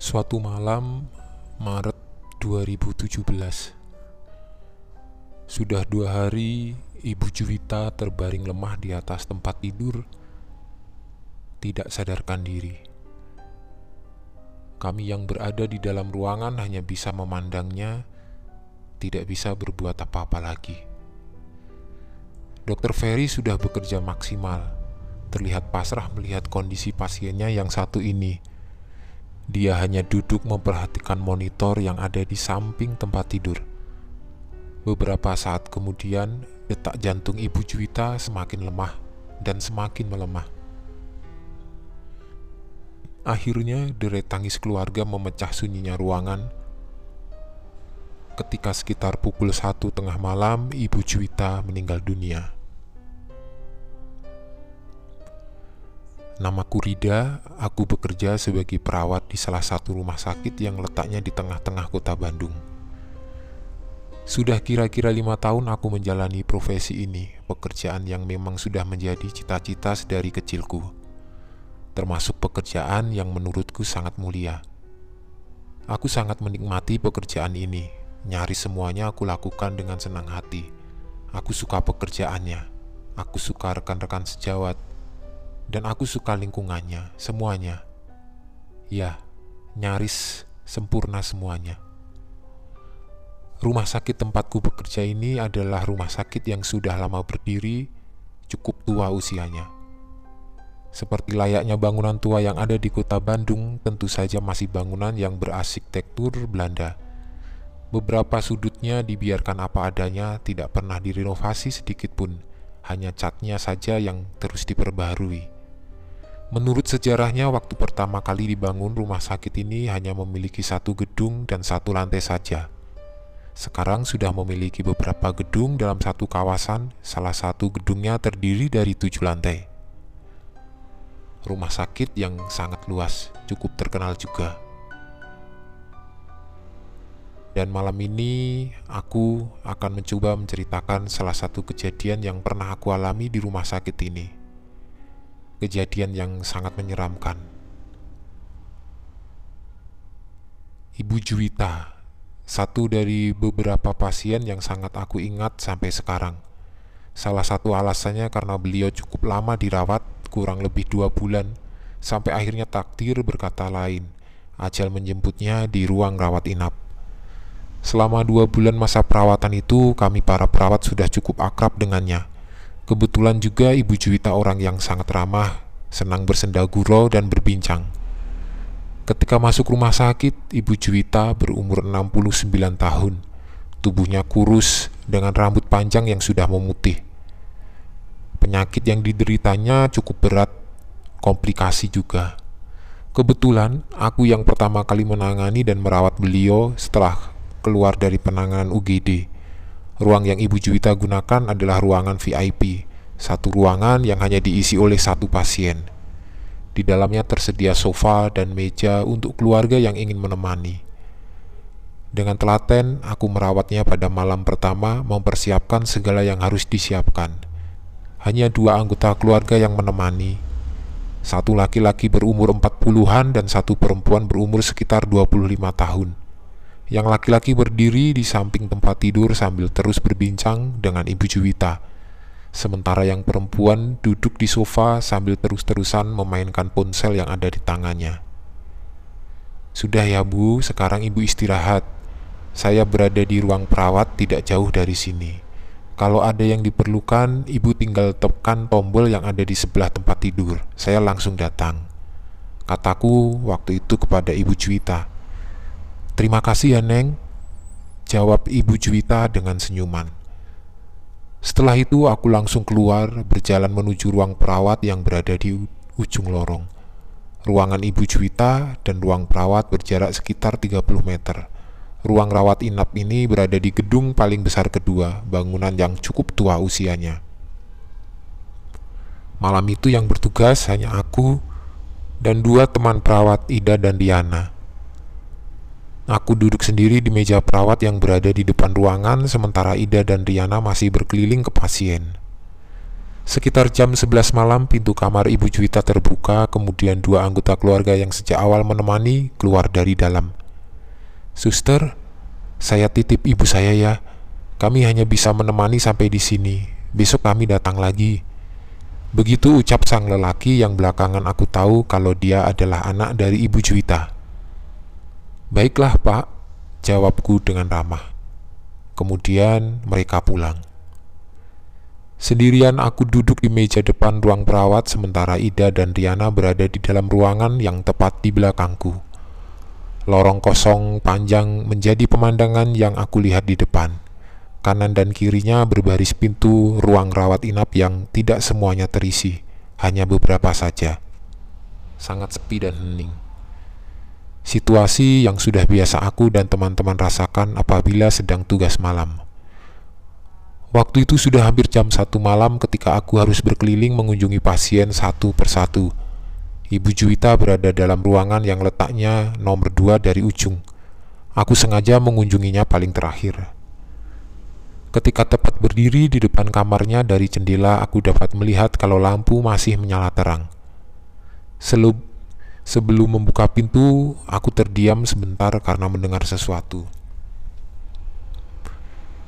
Suatu malam, Maret 2017 Sudah dua hari, Ibu Juwita terbaring lemah di atas tempat tidur Tidak sadarkan diri. Kami yang berada di dalam ruangan hanya bisa memandangnya Tidak bisa berbuat apa-apa lagi. Dokter Ferry sudah bekerja maksimal. Terlihat pasrah melihat kondisi pasiennya yang satu ini dia hanya duduk memperhatikan monitor yang ada di samping tempat tidur. Beberapa saat kemudian, detak jantung Ibu Juwita semakin lemah dan semakin melemah. Akhirnya, derai tangis keluarga memecah sunyinya ruangan. Ketika sekitar pukul satu tengah malam, Ibu Juwita meninggal dunia. Namaku Rida, aku bekerja sebagai perawat di salah satu rumah sakit yang letaknya di tengah-tengah kota Bandung. Sudah kira-kira lima tahun aku menjalani profesi ini, pekerjaan yang memang sudah menjadi cita-cita sedari kecilku. Termasuk pekerjaan yang menurutku sangat mulia. Aku sangat menikmati pekerjaan ini, nyaris semuanya aku lakukan dengan senang hati. Aku suka pekerjaannya, aku suka rekan-rekan sejawat, dan aku suka lingkungannya, semuanya. Ya, nyaris sempurna semuanya. Rumah sakit tempatku bekerja ini adalah rumah sakit yang sudah lama berdiri, cukup tua usianya. Seperti layaknya bangunan tua yang ada di kota Bandung, tentu saja masih bangunan yang berarsitektur Belanda. Beberapa sudutnya dibiarkan apa adanya, tidak pernah direnovasi sedikit pun, hanya catnya saja yang terus diperbaharui. Menurut sejarahnya, waktu pertama kali dibangun rumah sakit ini hanya memiliki satu gedung dan satu lantai saja. Sekarang sudah memiliki beberapa gedung dalam satu kawasan, salah satu gedungnya terdiri dari tujuh lantai. Rumah sakit yang sangat luas, cukup terkenal juga. Dan malam ini aku akan mencoba menceritakan salah satu kejadian yang pernah aku alami di rumah sakit ini kejadian yang sangat menyeramkan. Ibu Juwita, satu dari beberapa pasien yang sangat aku ingat sampai sekarang. Salah satu alasannya karena beliau cukup lama dirawat, kurang lebih dua bulan, sampai akhirnya takdir berkata lain, ajal menjemputnya di ruang rawat inap. Selama dua bulan masa perawatan itu, kami para perawat sudah cukup akrab dengannya. Kebetulan juga Ibu Juwita orang yang sangat ramah, senang bersenda gurau dan berbincang. Ketika masuk rumah sakit, Ibu Juwita berumur 69 tahun. Tubuhnya kurus dengan rambut panjang yang sudah memutih. Penyakit yang dideritanya cukup berat, komplikasi juga. Kebetulan, aku yang pertama kali menangani dan merawat beliau setelah keluar dari penanganan UGD. Ruang yang Ibu Juwita gunakan adalah ruangan VIP, satu ruangan yang hanya diisi oleh satu pasien. Di dalamnya tersedia sofa dan meja untuk keluarga yang ingin menemani. Dengan telaten, aku merawatnya pada malam pertama, mempersiapkan segala yang harus disiapkan. Hanya dua anggota keluarga yang menemani. Satu laki-laki berumur 40-an dan satu perempuan berumur sekitar 25 tahun. Yang laki-laki berdiri di samping tempat tidur sambil terus berbincang dengan Ibu Juwita. Sementara yang perempuan duduk di sofa sambil terus-terusan memainkan ponsel yang ada di tangannya. Sudah ya bu, sekarang ibu istirahat. Saya berada di ruang perawat tidak jauh dari sini. Kalau ada yang diperlukan, ibu tinggal tekan tombol yang ada di sebelah tempat tidur. Saya langsung datang. Kataku waktu itu kepada ibu Juwita. Terima kasih ya, Neng. Jawab Ibu Juwita dengan senyuman. Setelah itu aku langsung keluar berjalan menuju ruang perawat yang berada di ujung lorong. Ruangan Ibu Juwita dan ruang perawat berjarak sekitar 30 meter. Ruang rawat inap ini berada di gedung paling besar kedua, bangunan yang cukup tua usianya. Malam itu yang bertugas hanya aku dan dua teman perawat Ida dan Diana. Aku duduk sendiri di meja perawat yang berada di depan ruangan, sementara Ida dan Riana masih berkeliling ke pasien. Sekitar jam 11 malam, pintu kamar Ibu Juwita terbuka, kemudian dua anggota keluarga yang sejak awal menemani keluar dari dalam. Suster, saya titip ibu saya ya. Kami hanya bisa menemani sampai di sini. Besok kami datang lagi. Begitu ucap sang lelaki yang belakangan aku tahu kalau dia adalah anak dari Ibu Juwita. Baiklah, Pak, jawabku dengan ramah. Kemudian mereka pulang. Sendirian aku duduk di meja depan ruang perawat sementara Ida dan Riana berada di dalam ruangan yang tepat di belakangku. Lorong kosong panjang menjadi pemandangan yang aku lihat di depan. Kanan dan kirinya berbaris pintu ruang rawat inap yang tidak semuanya terisi, hanya beberapa saja. Sangat sepi dan hening. Situasi yang sudah biasa aku dan teman-teman rasakan apabila sedang tugas malam. Waktu itu sudah hampir jam satu malam ketika aku harus berkeliling mengunjungi pasien satu persatu. Ibu Juwita berada dalam ruangan yang letaknya nomor dua dari ujung. Aku sengaja mengunjunginya paling terakhir. Ketika tepat berdiri di depan kamarnya dari jendela, aku dapat melihat kalau lampu masih menyala terang. Selub, sebelum membuka pintu, aku terdiam sebentar karena mendengar sesuatu.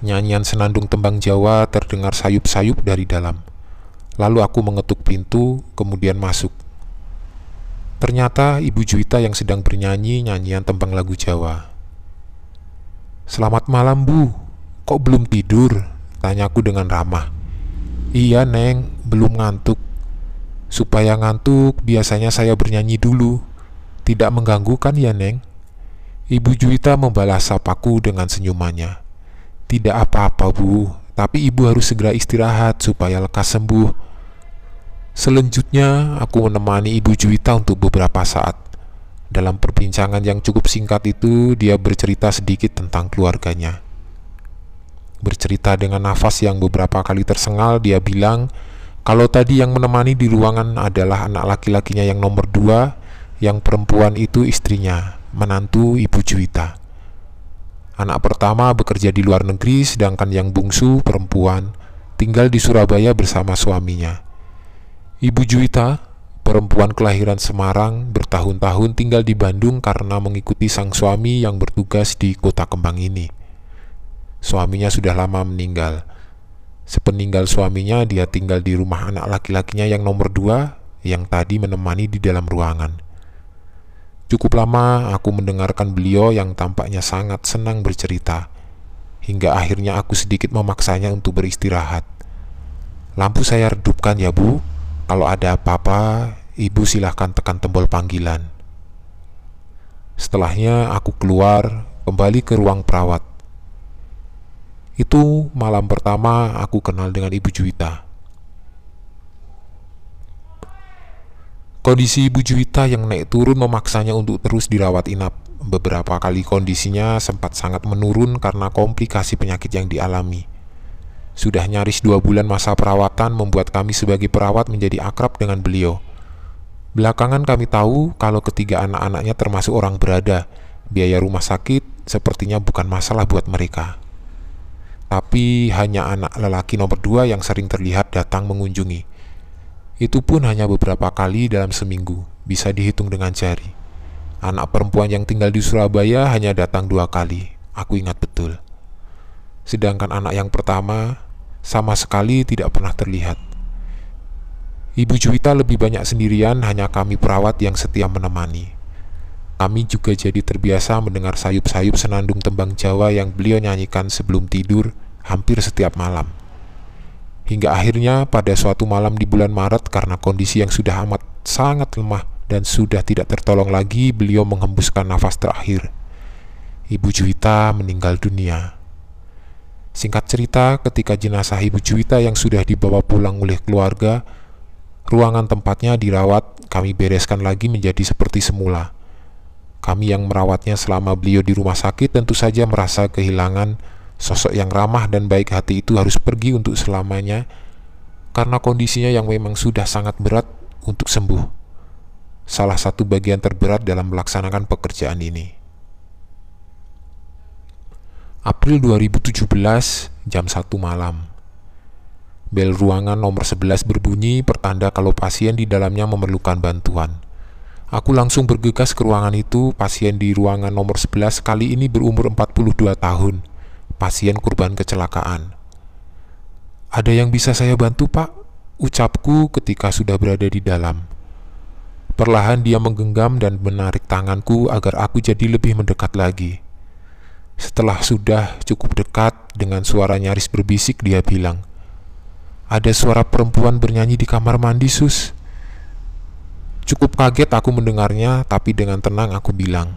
Nyanyian senandung tembang Jawa terdengar sayup-sayup dari dalam. Lalu aku mengetuk pintu, kemudian masuk. Ternyata Ibu Juwita yang sedang bernyanyi nyanyian tembang lagu Jawa. Selamat malam, Bu. Kok belum tidur? Tanyaku dengan ramah. Iya, Neng, belum ngantuk. Supaya ngantuk, biasanya saya bernyanyi dulu. Tidak mengganggu kan ya, Neng? Ibu Juwita membalas sapaku dengan senyumannya. Tidak apa-apa, Bu, tapi ibu harus segera istirahat supaya lekas sembuh. Selanjutnya, aku menemani Ibu Juwita untuk beberapa saat. Dalam perbincangan yang cukup singkat itu, dia bercerita sedikit tentang keluarganya. Bercerita dengan nafas yang beberapa kali tersengal, dia bilang kalau tadi yang menemani di ruangan adalah anak laki-lakinya yang nomor dua, yang perempuan itu istrinya, menantu Ibu Juwita. Anak pertama bekerja di luar negeri, sedangkan yang bungsu, perempuan, tinggal di Surabaya bersama suaminya. Ibu Juwita, perempuan kelahiran Semarang, bertahun-tahun tinggal di Bandung karena mengikuti sang suami yang bertugas di kota kembang ini. Suaminya sudah lama meninggal. Sepeninggal suaminya, dia tinggal di rumah anak laki-lakinya yang nomor dua, yang tadi menemani di dalam ruangan. Cukup lama aku mendengarkan beliau yang tampaknya sangat senang bercerita, hingga akhirnya aku sedikit memaksanya untuk beristirahat. Lampu saya redupkan ya bu, kalau ada apa-apa, ibu silahkan tekan tombol panggilan. Setelahnya aku keluar, kembali ke ruang perawat. Itu malam pertama aku kenal dengan Ibu Juwita. Kondisi Ibu Juwita yang naik turun memaksanya untuk terus dirawat inap. Beberapa kali kondisinya sempat sangat menurun karena komplikasi penyakit yang dialami. Sudah nyaris dua bulan masa perawatan membuat kami sebagai perawat menjadi akrab dengan beliau. Belakangan kami tahu kalau ketiga anak-anaknya termasuk orang berada. Biaya rumah sakit sepertinya bukan masalah buat mereka. Tapi hanya anak lelaki nomor dua yang sering terlihat datang mengunjungi. Itu pun hanya beberapa kali dalam seminggu, bisa dihitung dengan jari. Anak perempuan yang tinggal di Surabaya hanya datang dua kali, aku ingat betul. Sedangkan anak yang pertama sama sekali tidak pernah terlihat. Ibu Juwita lebih banyak sendirian, hanya kami perawat yang setia menemani. Kami juga jadi terbiasa mendengar sayup-sayup senandung tembang Jawa yang beliau nyanyikan sebelum tidur hampir setiap malam. Hingga akhirnya pada suatu malam di bulan Maret karena kondisi yang sudah amat sangat lemah dan sudah tidak tertolong lagi, beliau menghembuskan nafas terakhir. Ibu Juwita meninggal dunia. Singkat cerita, ketika jenazah Ibu Juwita yang sudah dibawa pulang oleh keluarga, ruangan tempatnya dirawat, kami bereskan lagi menjadi seperti semula. Kami yang merawatnya selama beliau di rumah sakit tentu saja merasa kehilangan Sosok yang ramah dan baik hati itu harus pergi untuk selamanya karena kondisinya yang memang sudah sangat berat untuk sembuh. Salah satu bagian terberat dalam melaksanakan pekerjaan ini. April 2017 jam 1 malam. Bel ruangan nomor 11 berbunyi pertanda kalau pasien di dalamnya memerlukan bantuan. Aku langsung bergegas ke ruangan itu. Pasien di ruangan nomor 11 kali ini berumur 42 tahun. Pasien korban kecelakaan. Ada yang bisa saya bantu, Pak? Ucapku ketika sudah berada di dalam. Perlahan dia menggenggam dan menarik tanganku agar aku jadi lebih mendekat lagi. Setelah sudah cukup dekat, dengan suara nyaris berbisik dia bilang, ada suara perempuan bernyanyi di kamar mandi, Sus. Cukup kaget aku mendengarnya, tapi dengan tenang aku bilang,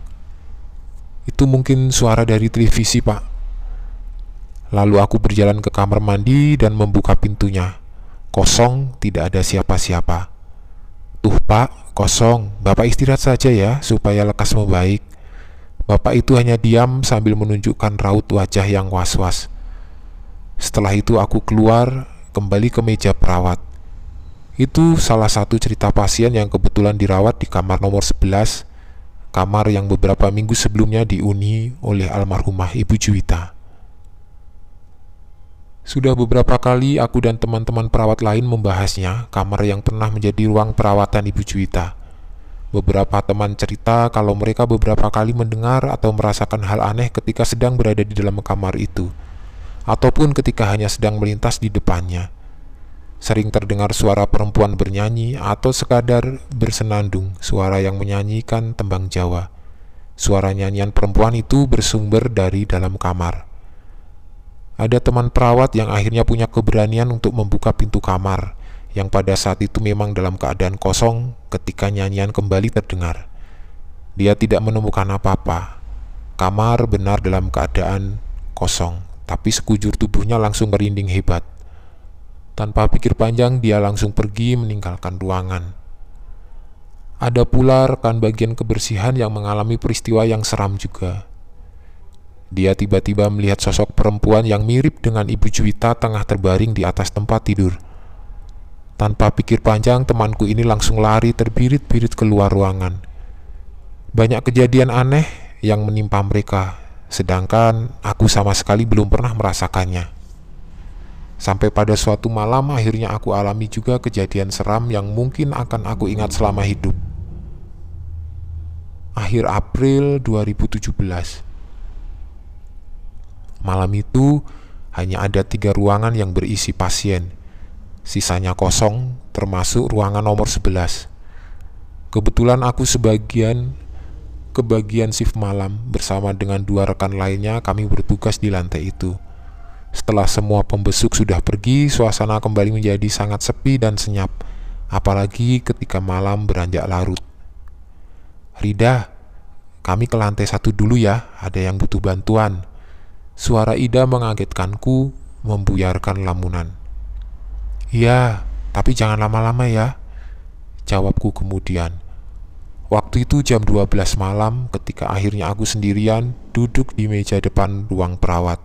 "Itu mungkin suara dari televisi, Pak." Lalu aku berjalan ke kamar mandi dan membuka pintunya. Kosong, tidak ada siapa-siapa. "Tuh, Pak, kosong. Bapak istirahat saja ya, supaya lekas membaik." Bapak itu hanya diam sambil menunjukkan raut wajah yang was-was. Setelah itu aku keluar kembali ke meja perawat. Itu salah satu cerita pasien yang kebetulan dirawat di kamar nomor 11, kamar yang beberapa minggu sebelumnya diuni oleh almarhumah Ibu Juwita. Sudah beberapa kali aku dan teman-teman perawat lain membahasnya, kamar yang pernah menjadi ruang perawatan Ibu Juwita. Beberapa teman cerita kalau mereka beberapa kali mendengar atau merasakan hal aneh ketika sedang berada di dalam kamar itu ataupun ketika hanya sedang melintas di depannya. Sering terdengar suara perempuan bernyanyi atau sekadar bersenandung, suara yang menyanyikan tembang Jawa. Suara nyanyian perempuan itu bersumber dari dalam kamar. Ada teman perawat yang akhirnya punya keberanian untuk membuka pintu kamar, yang pada saat itu memang dalam keadaan kosong ketika nyanyian kembali terdengar. Dia tidak menemukan apa-apa. Kamar benar dalam keadaan kosong tapi sekujur tubuhnya langsung merinding hebat. Tanpa pikir panjang, dia langsung pergi meninggalkan ruangan. Ada pula rekan bagian kebersihan yang mengalami peristiwa yang seram juga. Dia tiba-tiba melihat sosok perempuan yang mirip dengan Ibu Juwita tengah terbaring di atas tempat tidur. Tanpa pikir panjang, temanku ini langsung lari terbirit-birit keluar ruangan. Banyak kejadian aneh yang menimpa mereka, sedangkan aku sama sekali belum pernah merasakannya. Sampai pada suatu malam akhirnya aku alami juga kejadian seram yang mungkin akan aku ingat selama hidup. Akhir April 2017 Malam itu hanya ada tiga ruangan yang berisi pasien Sisanya kosong termasuk ruangan nomor 11 Kebetulan aku sebagian ke bagian shift malam bersama dengan dua rekan lainnya kami bertugas di lantai itu. Setelah semua pembesuk sudah pergi, suasana kembali menjadi sangat sepi dan senyap, apalagi ketika malam beranjak larut. Rida, kami ke lantai satu dulu ya, ada yang butuh bantuan. Suara Ida mengagetkanku, membuyarkan lamunan. Iya, tapi jangan lama-lama ya, jawabku kemudian. Waktu itu jam 12 malam ketika akhirnya aku sendirian duduk di meja depan ruang perawat.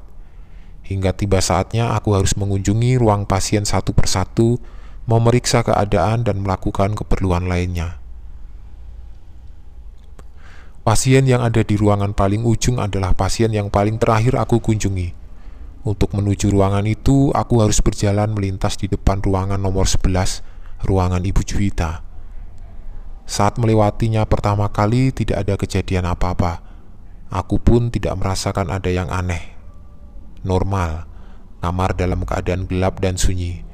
Hingga tiba saatnya aku harus mengunjungi ruang pasien satu persatu, memeriksa keadaan dan melakukan keperluan lainnya. Pasien yang ada di ruangan paling ujung adalah pasien yang paling terakhir aku kunjungi. Untuk menuju ruangan itu, aku harus berjalan melintas di depan ruangan nomor 11, ruangan Ibu Juwita. Saat melewatinya pertama kali tidak ada kejadian apa-apa. Aku pun tidak merasakan ada yang aneh. Normal, kamar dalam keadaan gelap dan sunyi.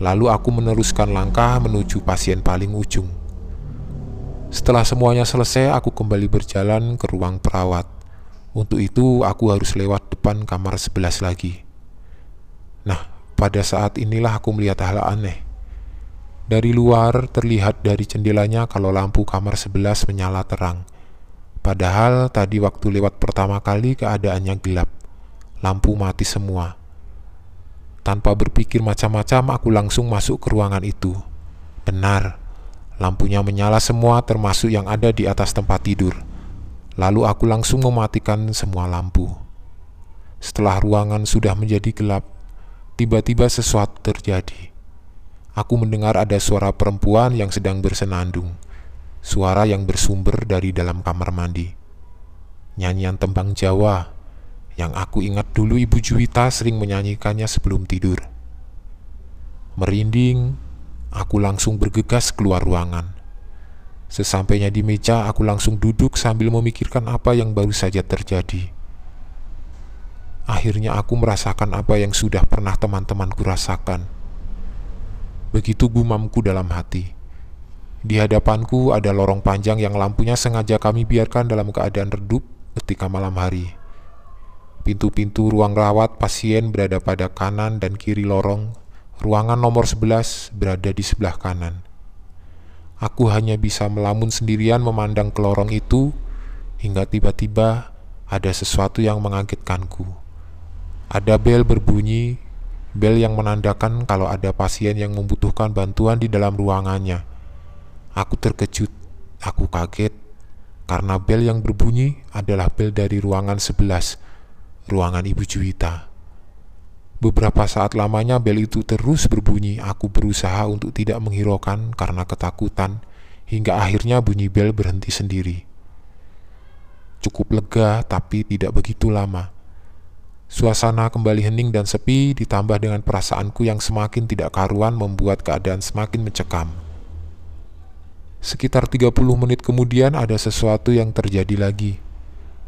Lalu aku meneruskan langkah menuju pasien paling ujung. Setelah semuanya selesai, aku kembali berjalan ke ruang perawat. Untuk itu, aku harus lewat depan kamar sebelas lagi. Nah, pada saat inilah aku melihat hal aneh. Dari luar terlihat dari jendelanya kalau lampu kamar sebelas menyala terang. Padahal tadi waktu lewat pertama kali keadaannya gelap. Lampu mati semua. Tanpa berpikir macam-macam aku langsung masuk ke ruangan itu. Benar, lampunya menyala semua termasuk yang ada di atas tempat tidur. Lalu aku langsung mematikan semua lampu. Setelah ruangan sudah menjadi gelap, tiba-tiba sesuatu terjadi aku mendengar ada suara perempuan yang sedang bersenandung, suara yang bersumber dari dalam kamar mandi. Nyanyian tembang Jawa yang aku ingat dulu Ibu Juwita sering menyanyikannya sebelum tidur. Merinding, aku langsung bergegas keluar ruangan. Sesampainya di meja, aku langsung duduk sambil memikirkan apa yang baru saja terjadi. Akhirnya aku merasakan apa yang sudah pernah teman-temanku rasakan. Begitu gumamku dalam hati. Di hadapanku ada lorong panjang yang lampunya sengaja kami biarkan dalam keadaan redup ketika malam hari. Pintu-pintu ruang rawat pasien berada pada kanan dan kiri lorong Ruangan nomor 11 berada di sebelah kanan. Aku hanya bisa melamun sendirian memandang ke lorong itu hingga tiba-tiba ada sesuatu yang mengagetkanku. Ada bel berbunyi, bel yang menandakan kalau ada pasien yang membutuhkan bantuan di dalam ruangannya. Aku terkejut, aku kaget karena bel yang berbunyi adalah bel dari ruangan 11, ruangan Ibu Juwita. Beberapa saat lamanya bel itu terus berbunyi. Aku berusaha untuk tidak menghiraukan karena ketakutan, hingga akhirnya bunyi bel berhenti sendiri. Cukup lega, tapi tidak begitu lama. Suasana kembali hening dan sepi, ditambah dengan perasaanku yang semakin tidak karuan membuat keadaan semakin mencekam. Sekitar 30 menit kemudian ada sesuatu yang terjadi lagi.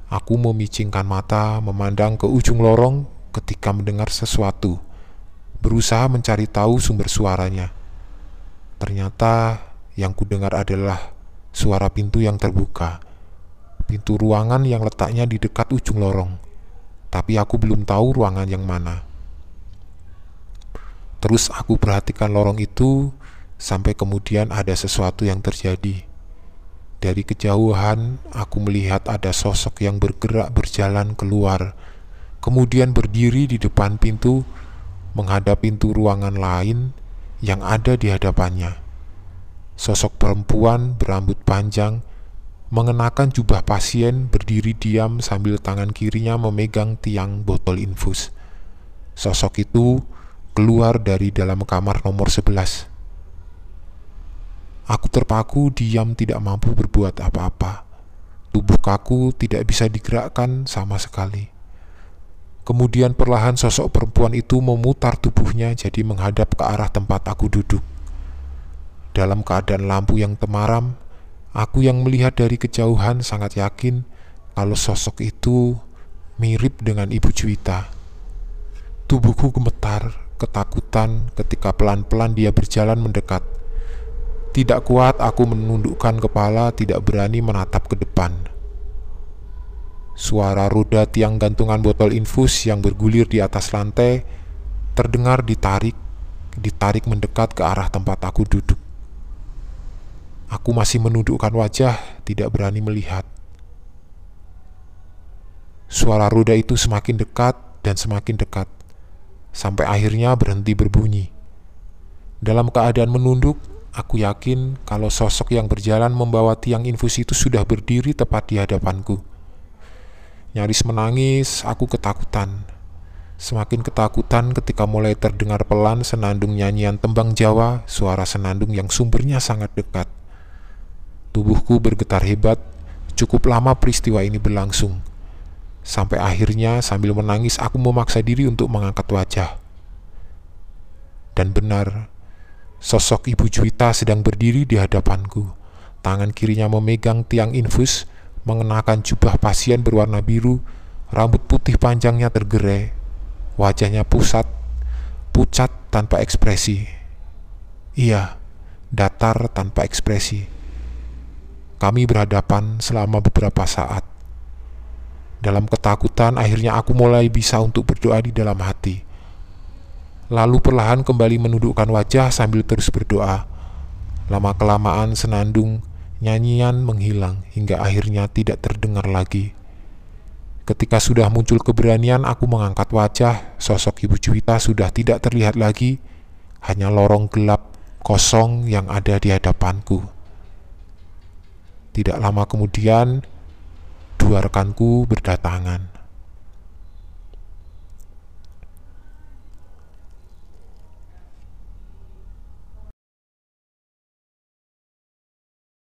Aku memicingkan mata, memandang ke ujung lorong ketika mendengar sesuatu, berusaha mencari tahu sumber suaranya. Ternyata yang kudengar adalah suara pintu yang terbuka, pintu ruangan yang letaknya di dekat ujung lorong, tapi aku belum tahu ruangan yang mana. Terus aku perhatikan lorong itu sampai kemudian ada sesuatu yang terjadi. Dari kejauhan, aku melihat ada sosok yang bergerak berjalan keluar kemudian berdiri di depan pintu menghadap pintu ruangan lain yang ada di hadapannya. Sosok perempuan berambut panjang mengenakan jubah pasien berdiri diam sambil tangan kirinya memegang tiang botol infus. Sosok itu keluar dari dalam kamar nomor 11. Aku terpaku diam tidak mampu berbuat apa-apa. Tubuh kaku tidak bisa digerakkan sama sekali. Kemudian perlahan sosok perempuan itu memutar tubuhnya jadi menghadap ke arah tempat aku duduk. Dalam keadaan lampu yang temaram, aku yang melihat dari kejauhan sangat yakin kalau sosok itu mirip dengan Ibu Juwita. Tubuhku gemetar, ketakutan ketika pelan-pelan dia berjalan mendekat. Tidak kuat aku menundukkan kepala, tidak berani menatap ke depan. Suara roda tiang gantungan botol infus yang bergulir di atas lantai terdengar ditarik, ditarik mendekat ke arah tempat aku duduk. Aku masih menundukkan wajah, tidak berani melihat. Suara roda itu semakin dekat dan semakin dekat, sampai akhirnya berhenti berbunyi. Dalam keadaan menunduk, aku yakin kalau sosok yang berjalan membawa tiang infus itu sudah berdiri tepat di hadapanku. Nyaris menangis, aku ketakutan. Semakin ketakutan ketika mulai terdengar pelan senandung nyanyian tembang Jawa, suara senandung yang sumbernya sangat dekat. Tubuhku bergetar hebat, cukup lama peristiwa ini berlangsung. Sampai akhirnya sambil menangis aku memaksa diri untuk mengangkat wajah. Dan benar, sosok Ibu Juwita sedang berdiri di hadapanku. Tangan kirinya memegang tiang infus, mengenakan jubah pasien berwarna biru, rambut putih panjangnya tergerai, wajahnya pusat, pucat tanpa ekspresi. Iya, datar tanpa ekspresi. Kami berhadapan selama beberapa saat. Dalam ketakutan, akhirnya aku mulai bisa untuk berdoa di dalam hati. Lalu perlahan kembali menundukkan wajah sambil terus berdoa. Lama-kelamaan senandung Nyanyian menghilang hingga akhirnya tidak terdengar lagi. Ketika sudah muncul keberanian, aku mengangkat wajah. Sosok Ibu Juwita sudah tidak terlihat lagi, hanya lorong gelap kosong yang ada di hadapanku. Tidak lama kemudian, dua rekanku berdatangan.